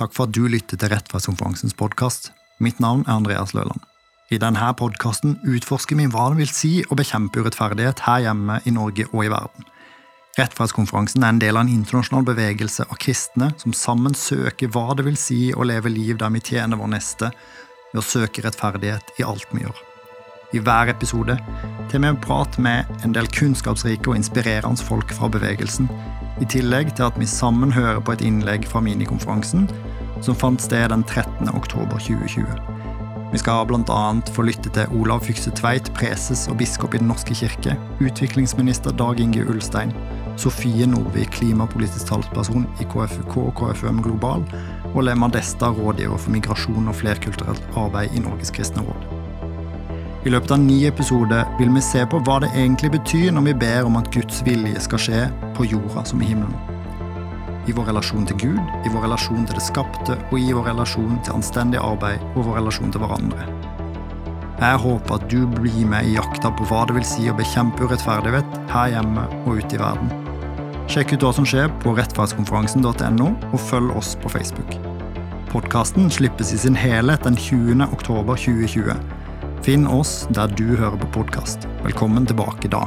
Takk for at du lytter til Rettferdskonferansens podkast. Mitt navn er Andreas Løland. I denne podkasten utforsker vi hva det vil si å bekjempe urettferdighet her hjemme i Norge og i verden. Rettferdskonferansen er en del av en internasjonal bevegelse av kristne som sammen søker hva det vil si å leve liv der vi tjener vår neste, ved å søke rettferdighet i alt vi gjør. I hver episode tar vi en prat med en del kunnskapsrike og inspirerende folk fra bevegelsen, i tillegg til at vi sammen hører på et innlegg fra minikonferansen som fant sted den 13. oktober 2020. Vi skal bl.a. få lytte til Olav Fykse Tveit, preses og biskop i Den norske kirke, utviklingsminister Dag Inge Ulstein, Sofie Nordvik, klimapolitisk talsperson i KFUK og KFUM Global, og Lema Desta, rådgiver for migrasjon og flerkulturelt arbeid i Norges kristne råd. I løpet av ni episoder vil vi se på hva det egentlig betyr når vi ber om at Guds vilje skal skje på jorda som i himmelen. I vår relasjon til Gud, i vår relasjon til det skapte og i vår relasjon til anstendig arbeid og vår relasjon til hverandre. Jeg håper at du blir med i jakta på hva det vil si å bekjempe urettferdighet her hjemme og ute i verden. Sjekk ut hva som skjer på rettferdskonferansen.no, og følg oss på Facebook. Podkasten slippes i sin helhet den 20. oktober 2020. Finn oss der du hører på podkast. Velkommen tilbake da.